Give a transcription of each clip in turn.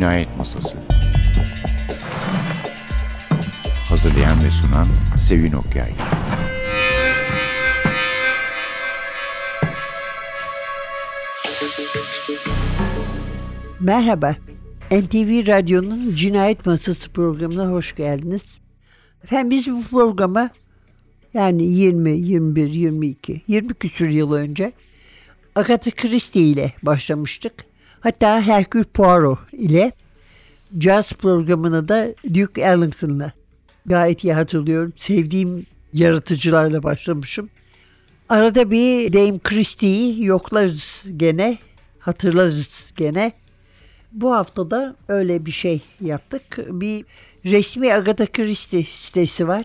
Cinayet Masası Hazırlayan ve sunan Sevin Okyay Merhaba, NTV Radyo'nun Cinayet Masası programına hoş geldiniz. Efendim biz bu programa yani 20, 21, 22, 20 küsur yıl önce Agatha Christie ile başlamıştık. Hatta Hercule Poirot ile Jazz programına da Duke Ellington'la gayet iyi hatırlıyorum. Sevdiğim yaratıcılarla başlamışım. Arada bir Dame Christie'yi yoklarız gene, hatırlarız gene. Bu hafta da öyle bir şey yaptık. Bir resmi Agatha Christie sitesi var.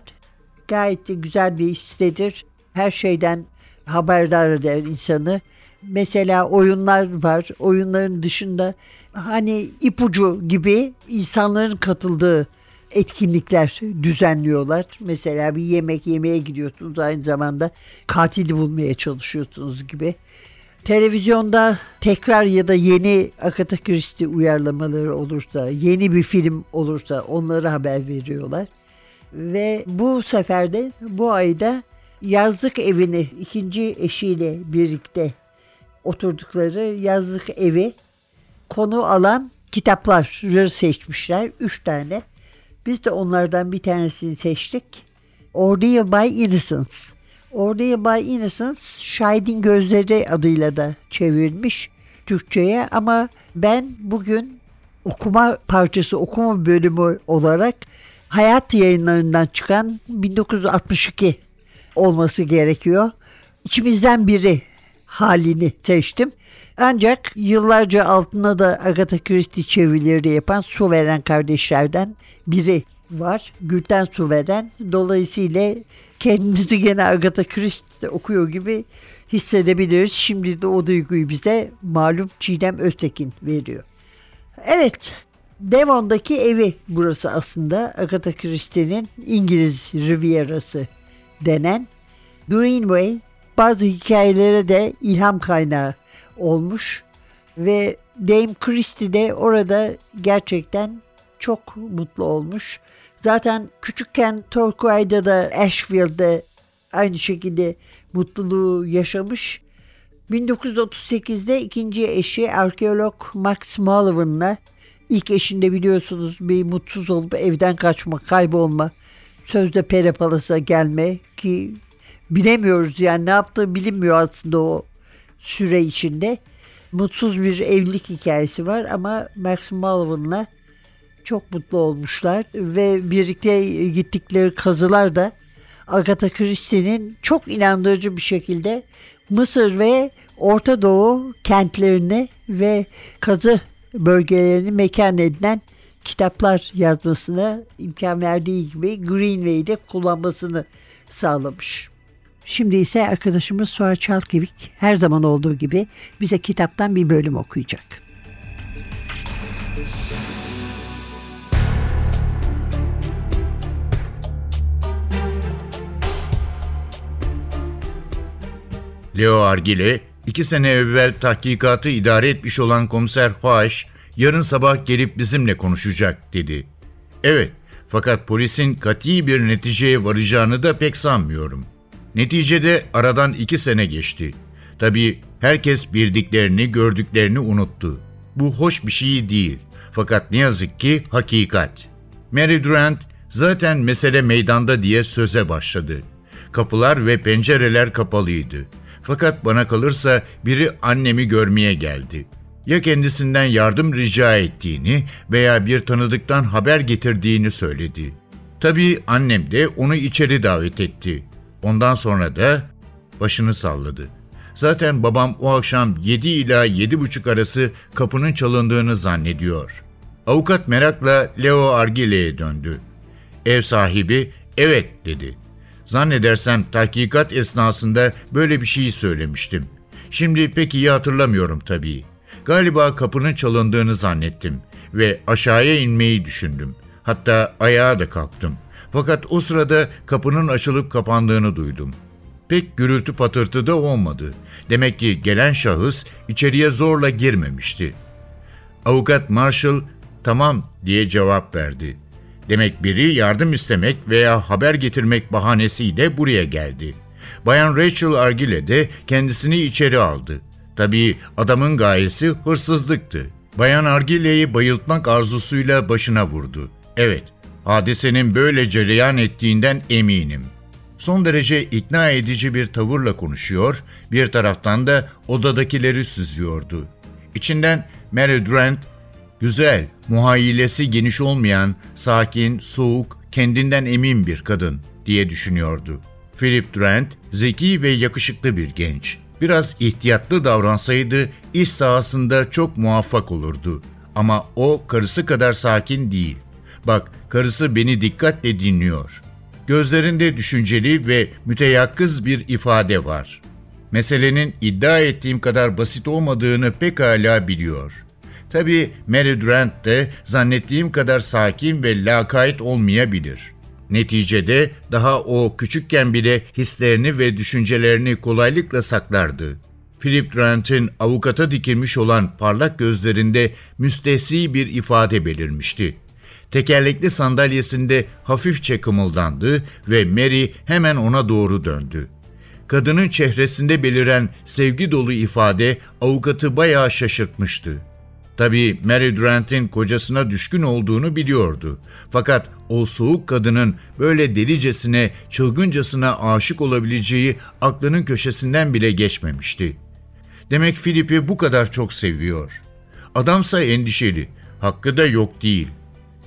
Gayet de güzel bir sitedir. Her şeyden haberdar eder insanı. Mesela oyunlar var. Oyunların dışında hani ipucu gibi insanların katıldığı etkinlikler düzenliyorlar. Mesela bir yemek yemeye gidiyorsunuz aynı zamanda katili bulmaya çalışıyorsunuz gibi. Televizyonda tekrar ya da yeni Agatha Christie uyarlamaları olursa, yeni bir film olursa onları haber veriyorlar. Ve bu seferde bu ayda yazlık evini ikinci eşiyle birlikte oturdukları yazlık evi konu alan kitapları seçmişler. Üç tane. Biz de onlardan bir tanesini seçtik. Ordeal by Innocence. Ordeal by Innocence Şahidin Gözleri adıyla da çevrilmiş Türkçe'ye ama ben bugün okuma parçası, okuma bölümü olarak Hayat yayınlarından çıkan 1962 olması gerekiyor. İçimizden biri halini seçtim. Ancak yıllarca altına da Agatha Christie çevirileri yapan Suveren kardeşlerden biri var. Gülten Suveren. Dolayısıyla kendinizi gene Agatha Christie okuyor gibi hissedebiliriz. Şimdi de o duyguyu bize malum Çiğdem Öztekin veriyor. Evet, Devon'daki evi burası aslında Agatha Christie'nin İngiliz Riviera'sı denen Greenway bazı hikayelere de ilham kaynağı olmuş ve Dame Christie de orada gerçekten çok mutlu olmuş. Zaten küçükken Torquay'da da Asheville'de aynı şekilde mutluluğu yaşamış. 1938'de ikinci eşi arkeolog Max Mullivan'la ilk eşinde biliyorsunuz bir mutsuz olup evden kaçma, kaybolma, sözde Pere Palas'a gelme ki bilemiyoruz yani ne yaptığı bilinmiyor aslında o süre içinde. Mutsuz bir evlilik hikayesi var ama Max Mullivan'la çok mutlu olmuşlar ve birlikte gittikleri kazılar da Agatha Christie'nin çok inandırıcı bir şekilde Mısır ve Orta Doğu kentlerini ve kazı bölgelerini mekan edilen kitaplar yazmasına imkan verdiği gibi Greenway'de kullanmasını sağlamış. Şimdi ise arkadaşımız Suat Çalkevik her zaman olduğu gibi bize kitaptan bir bölüm okuyacak. Leo Argile, iki sene evvel tahkikatı idare etmiş olan komiser Huaş, yarın sabah gelip bizimle konuşacak dedi. Evet, fakat polisin kati bir neticeye varacağını da pek sanmıyorum. Neticede aradan iki sene geçti. Tabii herkes bildiklerini, gördüklerini unuttu. Bu hoş bir şey değil. Fakat ne yazık ki hakikat. Mary Durant zaten mesele meydanda diye söze başladı. Kapılar ve pencereler kapalıydı. Fakat bana kalırsa biri annemi görmeye geldi. Ya kendisinden yardım rica ettiğini veya bir tanıdıktan haber getirdiğini söyledi. Tabii annem de onu içeri davet etti. Ondan sonra da başını salladı. Zaten babam o akşam 7 ila 7.30 arası kapının çalındığını zannediyor. Avukat merakla Leo Argile'ye döndü. Ev sahibi evet dedi. Zannedersem tahkikat esnasında böyle bir şey söylemiştim. Şimdi pek iyi hatırlamıyorum tabii. Galiba kapının çalındığını zannettim ve aşağıya inmeyi düşündüm. Hatta ayağa da kalktım. Fakat o sırada kapının açılıp kapandığını duydum. Pek gürültü patırtı da olmadı. Demek ki gelen şahıs içeriye zorla girmemişti. Avukat Marshall tamam diye cevap verdi. Demek biri yardım istemek veya haber getirmek bahanesiyle buraya geldi. Bayan Rachel Argyle de kendisini içeri aldı. Tabii adamın gayesi hırsızlıktı. Bayan Argile'yi bayıltmak arzusuyla başına vurdu. Evet, hadisenin böyle cereyan ettiğinden eminim. Son derece ikna edici bir tavırla konuşuyor, bir taraftan da odadakileri süzüyordu. İçinden Mary Durant, güzel, muhayyilesi geniş olmayan, sakin, soğuk, kendinden emin bir kadın diye düşünüyordu. Philip Durant, zeki ve yakışıklı bir genç. Biraz ihtiyatlı davransaydı iş sahasında çok muvaffak olurdu. Ama o karısı kadar sakin değil. Bak, karısı beni dikkatle dinliyor. Gözlerinde düşünceli ve müteyakkız bir ifade var. Meselenin iddia ettiğim kadar basit olmadığını pekala biliyor. Tabii Mary Durant de zannettiğim kadar sakin ve lakayt olmayabilir. Neticede daha o küçükken bile hislerini ve düşüncelerini kolaylıkla saklardı. Philip Durant'in avukata dikilmiş olan parlak gözlerinde müstehsi bir ifade belirmişti. Tekerlekli sandalyesinde hafifçe kımıldandı ve Mary hemen ona doğru döndü. Kadının çehresinde beliren sevgi dolu ifade avukatı bayağı şaşırtmıştı. Tabii Mary Durant'in kocasına düşkün olduğunu biliyordu. Fakat o soğuk kadının böyle delicesine, çılgıncasına aşık olabileceği aklının köşesinden bile geçmemişti. Demek Filip'i bu kadar çok seviyor. Adamsa endişeli, hakkı da yok değil.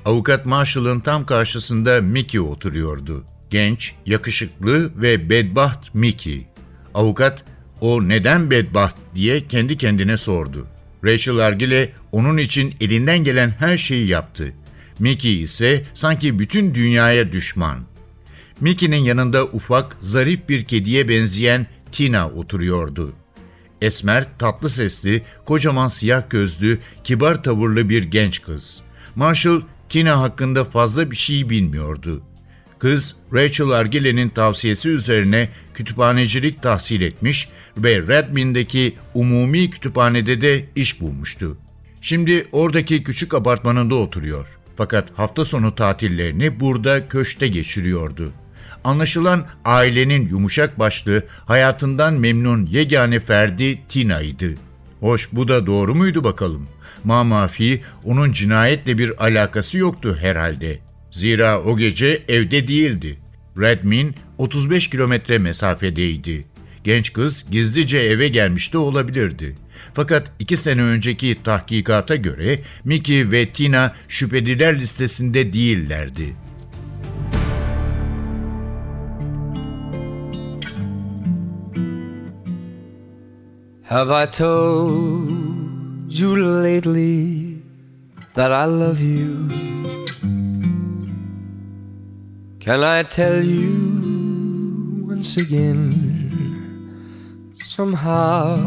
Avukat Marshall'ın tam karşısında Mickey oturuyordu. Genç, yakışıklı ve bedbaht Mickey. Avukat, o neden bedbaht diye kendi kendine sordu. Rachel Argyle onun için elinden gelen her şeyi yaptı. Mickey ise sanki bütün dünyaya düşman. Mickey'nin yanında ufak, zarif bir kediye benzeyen Tina oturuyordu. Esmer, tatlı sesli, kocaman siyah gözlü, kibar tavırlı bir genç kız. Marshall, Tina hakkında fazla bir şey bilmiyordu. Kız, Rachel Argile'nin tavsiyesi üzerine kütüphanecilik tahsil etmiş ve Redmond'daki umumi kütüphanede de iş bulmuştu. Şimdi oradaki küçük apartmanında oturuyor. Fakat hafta sonu tatillerini burada köşte geçiriyordu. Anlaşılan ailenin yumuşak başlı, hayatından memnun yegane ferdi Tina'ydı. Hoş bu da doğru muydu bakalım? Mamafi onun cinayetle bir alakası yoktu herhalde. Zira o gece evde değildi. Redmin 35 kilometre mesafedeydi. Genç kız gizlice eve gelmiş de olabilirdi. Fakat iki sene önceki tahkikata göre Mickey ve Tina şüpheliler listesinde değillerdi. Have I told you lately that I love you? Can I tell you once again? Somehow,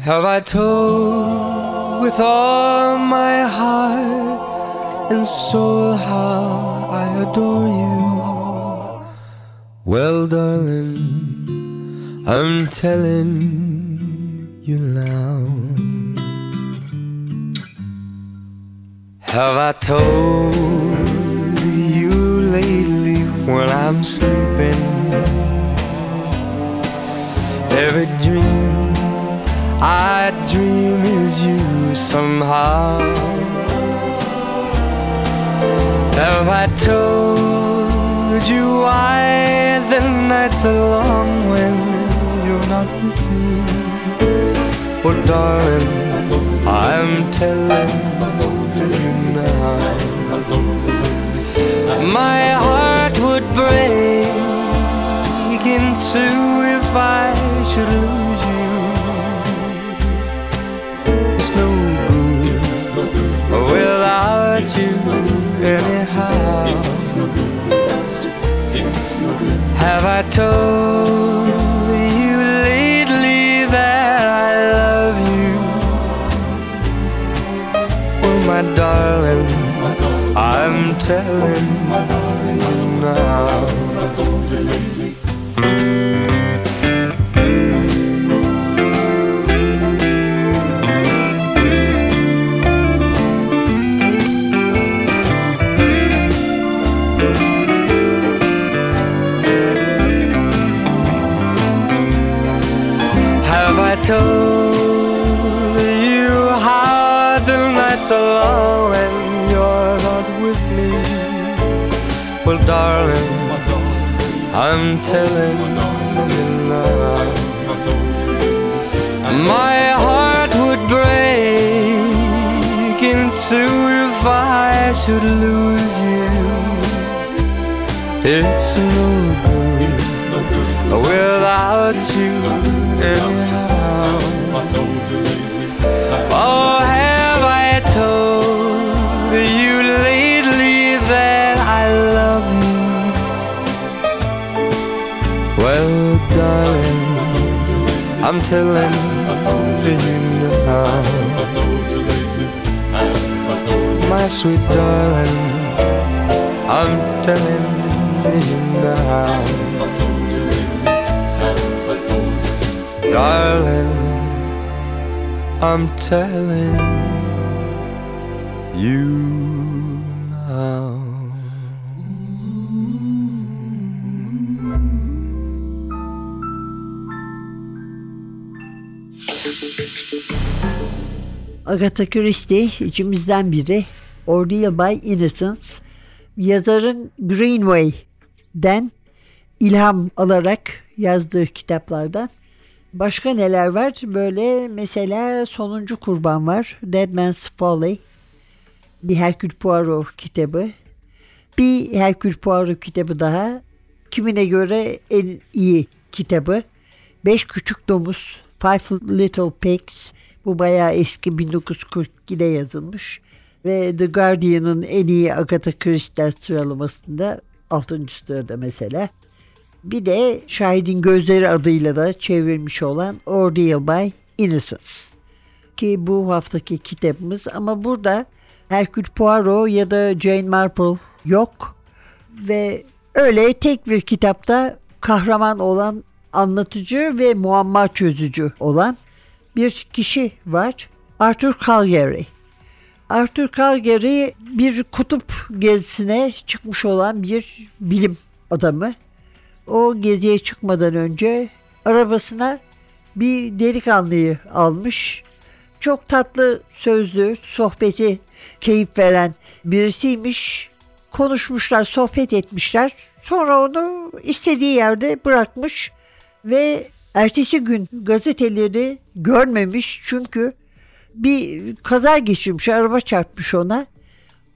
have I told with all my heart and soul how I adore you? Well, darling, I'm telling you now. Have I told you lately when I'm sleeping? Every dream I dream is you somehow. Have I told you why the nights are long when with me? Oh, darling, I'm telling you now. My heart would break in two if I should lose you. It's no good without tell I'm telling you now. My heart would break in two if I should lose you. It's no good without you anyhow. I'm telling you now. My sweet darling, I'm telling you now. Darling, I'm telling you now. Agatha Christie içimizden biri. Ordeal by Innocence. Yazarın Greenway'den ilham alarak yazdığı kitaplardan. Başka neler var? Böyle mesela Sonuncu Kurban var. Dead Man's Folly. Bir Hercule Poirot kitabı. Bir Hercule Poirot kitabı daha. Kimine göre en iyi kitabı. Beş Küçük Domuz. Five Little Pigs. Bu bayağı eski 1942'de yazılmış. Ve The Guardian'ın en iyi Agatha Christie sıralamasında 6. sırada mesela. Bir de Şahidin Gözleri adıyla da çevrilmiş olan Ordeal by Innocence. Ki bu haftaki kitabımız ama burada Hercule Poirot ya da Jane Marple yok. Ve öyle tek bir kitapta kahraman olan anlatıcı ve muamma çözücü olan bir kişi var. Arthur Calgary. Arthur Calgary bir kutup gezisine çıkmış olan bir bilim adamı. O geziye çıkmadan önce arabasına bir delikanlıyı almış. Çok tatlı sözlü, sohbeti keyif veren birisiymiş. Konuşmuşlar, sohbet etmişler. Sonra onu istediği yerde bırakmış ve ertesi gün gazeteleri görmemiş çünkü bir kaza geçirmiş, araba çarpmış ona.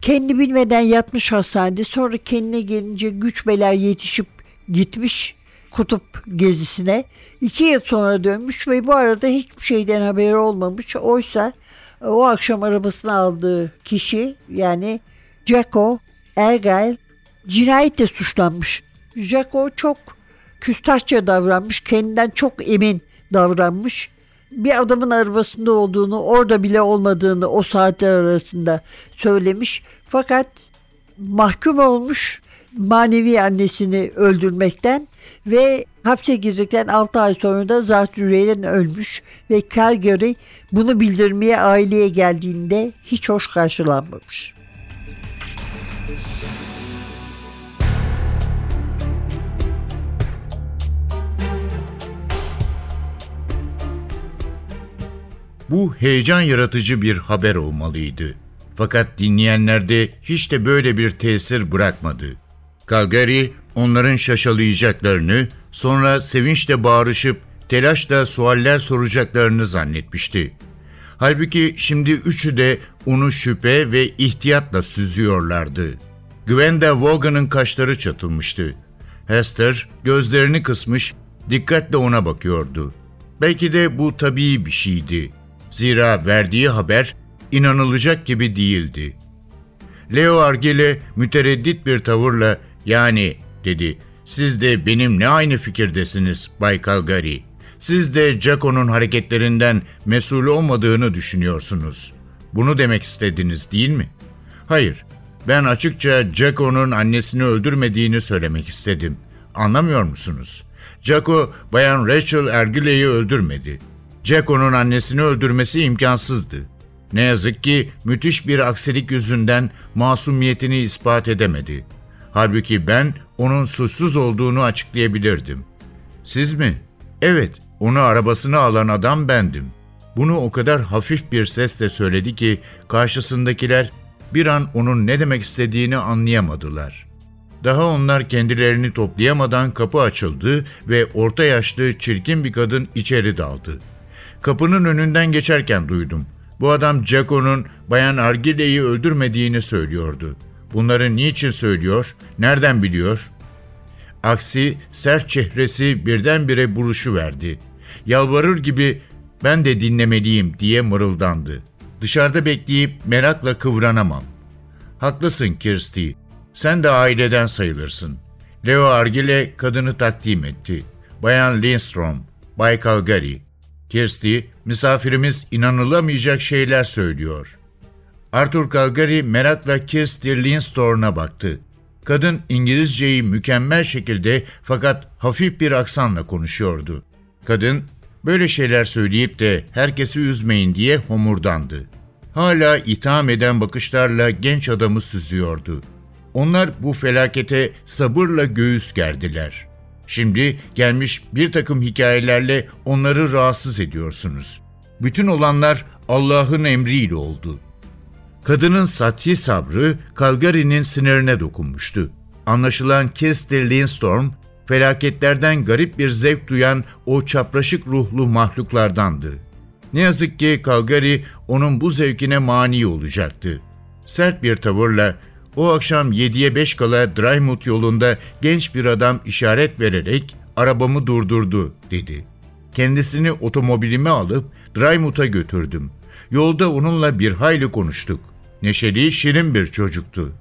Kendi bilmeden yatmış hastanede. Sonra kendine gelince güç beler yetişip gitmiş kutup gezisine. İki yıl sonra dönmüş ve bu arada hiçbir şeyden haberi olmamış. Oysa o akşam arabasını aldığı kişi yani Jacko Ergel cinayetle suçlanmış. Jacko çok küstahça davranmış, kendinden çok emin davranmış. Bir adamın arabasında olduğunu, orada bile olmadığını o saatler arasında söylemiş. Fakat mahkum olmuş manevi annesini öldürmekten ve hapse girdikten 6 ay sonra da zatürreyden ölmüş ve Calgary bunu bildirmeye aileye geldiğinde hiç hoş karşılanmamış. Bu heyecan yaratıcı bir haber olmalıydı. Fakat dinleyenlerde hiç de böyle bir tesir bırakmadı. Calgary onların şaşalayacaklarını, sonra sevinçle bağırışıp telaşla sualler soracaklarını zannetmişti. Halbuki şimdi üçü de onu şüphe ve ihtiyatla süzüyorlardı. Gwenda Vaughan'ın kaşları çatılmıştı. Hester gözlerini kısmış, dikkatle ona bakıyordu. Belki de bu tabii bir şeydi. Zira verdiği haber inanılacak gibi değildi. Leo Argile mütereddit bir tavırla yani dedi. Siz de benimle aynı fikirdesiniz Bay Calgary. Siz de Jaco'nun hareketlerinden mesul olmadığını düşünüyorsunuz. Bunu demek istediniz değil mi? Hayır. Ben açıkça Jaco'nun annesini öldürmediğini söylemek istedim. Anlamıyor musunuz? Jaco, bayan Rachel Ergile'yi öldürmedi. Jaco'nun annesini öldürmesi imkansızdı. Ne yazık ki müthiş bir aksilik yüzünden masumiyetini ispat edemedi. Halbuki ben onun suçsuz olduğunu açıklayabilirdim. Siz mi? Evet, onu arabasına alan adam bendim. Bunu o kadar hafif bir sesle söyledi ki karşısındakiler bir an onun ne demek istediğini anlayamadılar. Daha onlar kendilerini toplayamadan kapı açıldı ve orta yaşlı çirkin bir kadın içeri daldı. Kapının önünden geçerken duydum. Bu adam Jaco'nun Bayan Argile'yi öldürmediğini söylüyordu. Bunları niçin söylüyor, nereden biliyor? Aksi sert çehresi birdenbire buruşu verdi. Yalvarır gibi ben de dinlemeliyim diye mırıldandı. Dışarıda bekleyip merakla kıvranamam. Haklısın Kirsty. Sen de aileden sayılırsın. Leo Argile kadını takdim etti. Bayan Lindstrom, Bay Calgary. Kirsty, misafirimiz inanılamayacak şeyler söylüyor. Arthur Calgary merakla Kirsty Lindstrom'a baktı. Kadın İngilizceyi mükemmel şekilde fakat hafif bir aksanla konuşuyordu. Kadın böyle şeyler söyleyip de herkesi üzmeyin diye homurdandı. Hala itham eden bakışlarla genç adamı süzüyordu. Onlar bu felakete sabırla göğüs gerdiler. Şimdi gelmiş bir takım hikayelerle onları rahatsız ediyorsunuz. Bütün olanlar Allah'ın emriyle oldu. Kadının sathi sabrı Calgary'nin sinirine dokunmuştu. Anlaşılan Kirsten Lindstorm, felaketlerden garip bir zevk duyan o çapraşık ruhlu mahluklardandı. Ne yazık ki Calgary onun bu zevkine mani olacaktı. Sert bir tavırla o akşam 7'ye 5 kala Drymouth yolunda genç bir adam işaret vererek arabamı durdurdu dedi. Kendisini otomobilime alıp Drymouth'a götürdüm. Yolda onunla bir hayli konuştuk. Neşeli, şirin bir çocuktu.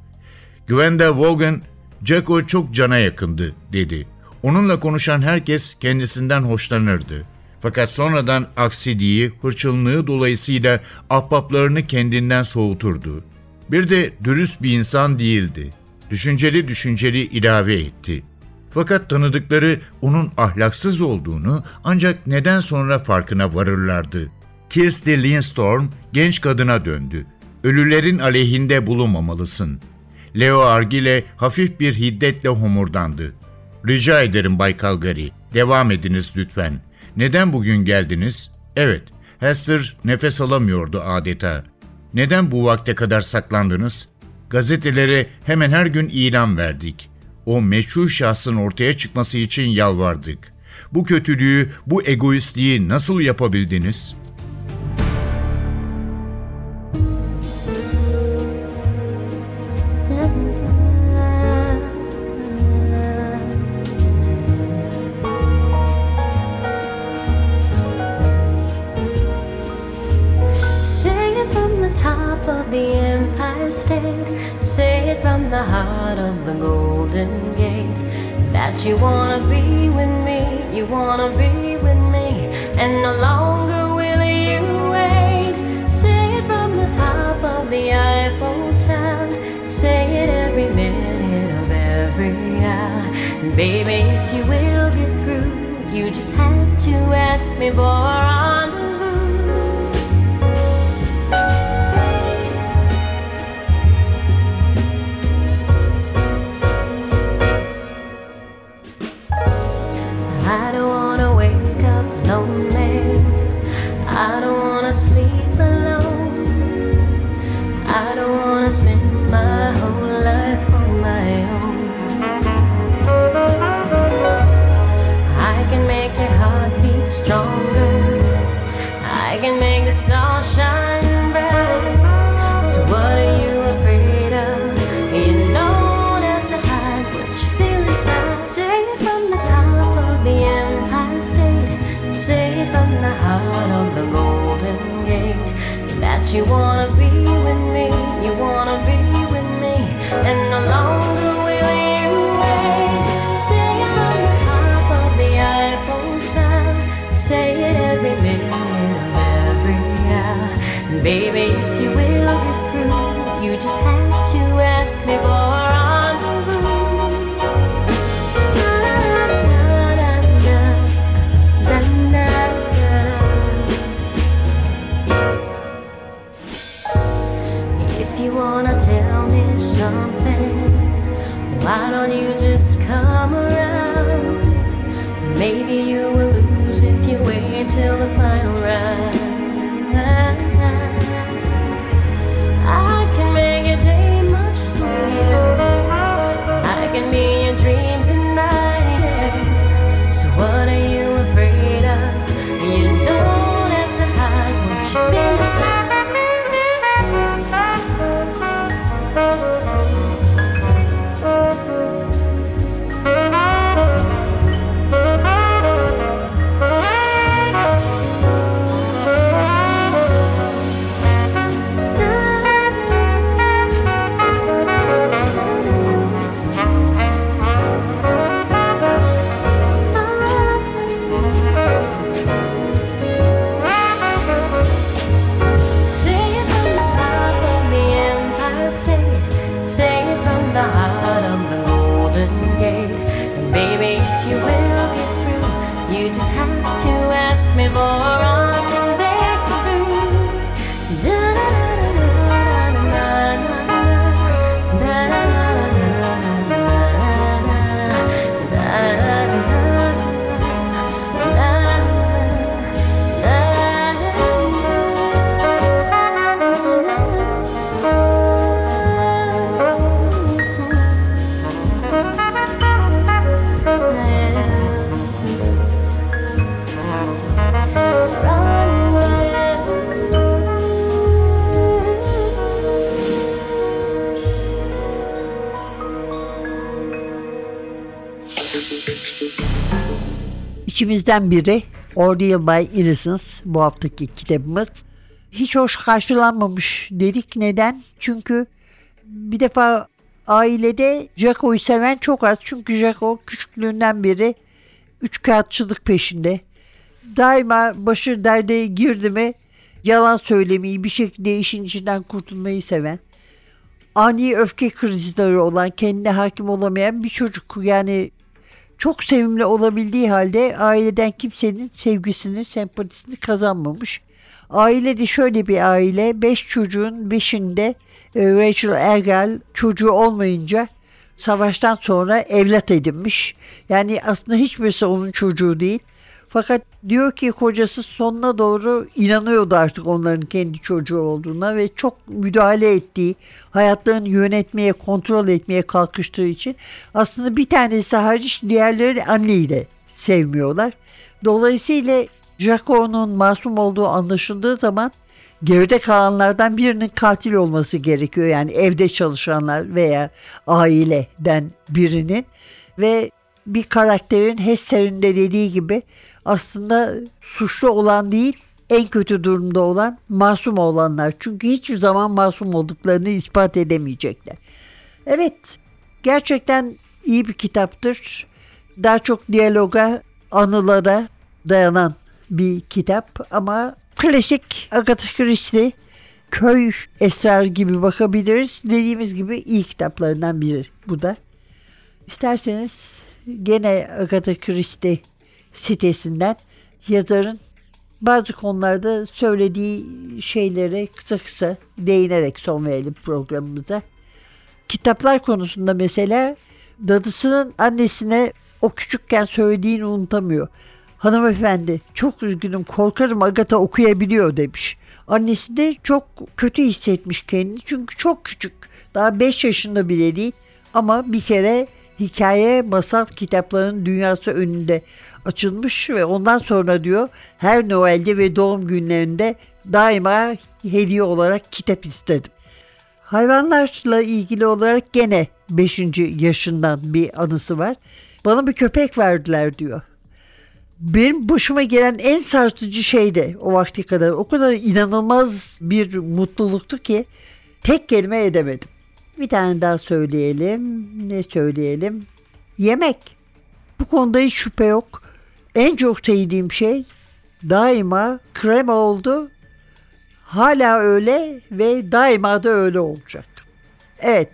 Gwenda Vaughan, Jacko çok cana yakındı dedi. Onunla konuşan herkes kendisinden hoşlanırdı. Fakat sonradan aksidiği, hırçınlığı dolayısıyla ahbaplarını kendinden soğuturdu. Bir de dürüst bir insan değildi. Düşünceli düşünceli ilave etti. Fakat tanıdıkları onun ahlaksız olduğunu ancak neden sonra farkına varırlardı. Kirsty Lindstorm genç kadına döndü. Ölülerin aleyhinde bulunmamalısın. Leo Argile hafif bir hiddetle homurdandı. Rica ederim Bay Calgary, devam ediniz lütfen. Neden bugün geldiniz? Evet, Hester nefes alamıyordu adeta. Neden bu vakte kadar saklandınız? Gazetelere hemen her gün ilan verdik. O meçhul şahsın ortaya çıkması için yalvardık. Bu kötülüğü, bu egoistliği nasıl yapabildiniz?'' Of the Golden Gate. That you wanna be with me, you wanna be with me, and no longer will you wait. Say it from the top of the Eiffel Tower. Say it every minute of every hour. And baby, if you will get through, you just have to ask me for you wanna be why don't you just come around? Maybe you will lose if you wait till the final round. İçimizden biri Ordeal by Innocence bu haftaki kitabımız. Hiç hoş karşılanmamış dedik. Neden? Çünkü bir defa ailede Jacko'yu seven çok az. Çünkü Jacko küçüklüğünden beri üç kağıtçılık peşinde. Daima başı derde girdi mi yalan söylemeyi bir şekilde işin içinden kurtulmayı seven ani öfke krizleri olan kendine hakim olamayan bir çocuk. Yani çok sevimli olabildiği halde aileden kimsenin sevgisini, sempatisini kazanmamış. Aile de şöyle bir aile. Beş çocuğun beşinde e, Rachel Ergel çocuğu olmayınca savaştan sonra evlat edinmiş. Yani aslında hiçbirisi onun çocuğu değil. Fakat diyor ki kocası sonuna doğru inanıyordu artık onların kendi çocuğu olduğuna ve çok müdahale ettiği, hayatlarını yönetmeye, kontrol etmeye kalkıştığı için aslında bir tanesi hariç diğerleri anneyi de sevmiyorlar. Dolayısıyla Jaco'nun masum olduğu anlaşıldığı zaman geride kalanlardan birinin katil olması gerekiyor. Yani evde çalışanlar veya aileden birinin ve bir karakterin Hester'in dediği gibi aslında suçlu olan değil en kötü durumda olan masum olanlar. Çünkü hiçbir zaman masum olduklarını ispat edemeyecekler. Evet gerçekten iyi bir kitaptır. Daha çok diyaloga, anılara dayanan bir kitap ama klasik Agatha Christie köy esrar gibi bakabiliriz. Dediğimiz gibi iyi kitaplarından biri bu da. İsterseniz gene Agatha Christie sitesinden yazarın bazı konularda söylediği şeylere kısa kısa değinerek son verelim programımıza. Kitaplar konusunda mesela dadısının annesine o küçükken söylediğini unutamıyor. Hanımefendi çok üzgünüm korkarım Agatha okuyabiliyor demiş. Annesi de çok kötü hissetmiş kendini çünkü çok küçük. Daha 5 yaşında bile değil ama bir kere hikaye masal kitaplarının dünyası önünde açılmış ve ondan sonra diyor her Noel'de ve doğum günlerinde daima hediye olarak kitap istedim. Hayvanlarla ilgili olarak gene 5. yaşından bir anısı var. Bana bir köpek verdiler diyor. Benim başıma gelen en sarsıcı şey de o vakti kadar o kadar inanılmaz bir mutluluktu ki tek kelime edemedim. Bir tane daha söyleyelim. Ne söyleyelim? Yemek. Bu konuda hiç şüphe yok. En çok sevdiğim şey daima krema oldu. Hala öyle ve daima da öyle olacak. Evet,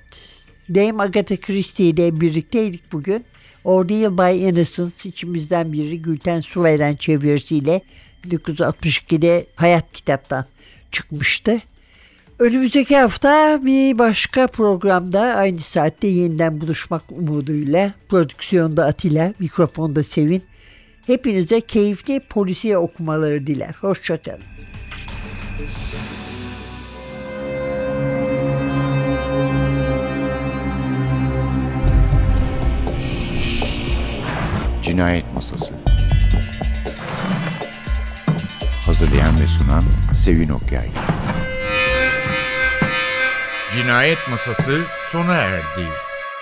Dame Agatha Christie ile birlikteydik bugün. Ordeal by Innocence içimizden biri Gülten Suveren çevirisiyle 1962'de Hayat kitaptan çıkmıştı. Önümüzdeki hafta bir başka programda aynı saatte yeniden buluşmak umuduyla prodüksiyonda Atilla, mikrofonda Sevin. Hepinize keyifli polisiye okumaları diler. Hoşçakalın. Cinayet Masası Hazırlayan ve sunan Sevin Okyay Cinayet Masası sona erdi.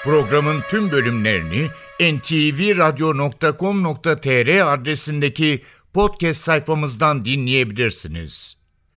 Programın tüm bölümlerini ntvradio.com.tr adresindeki podcast sayfamızdan dinleyebilirsiniz.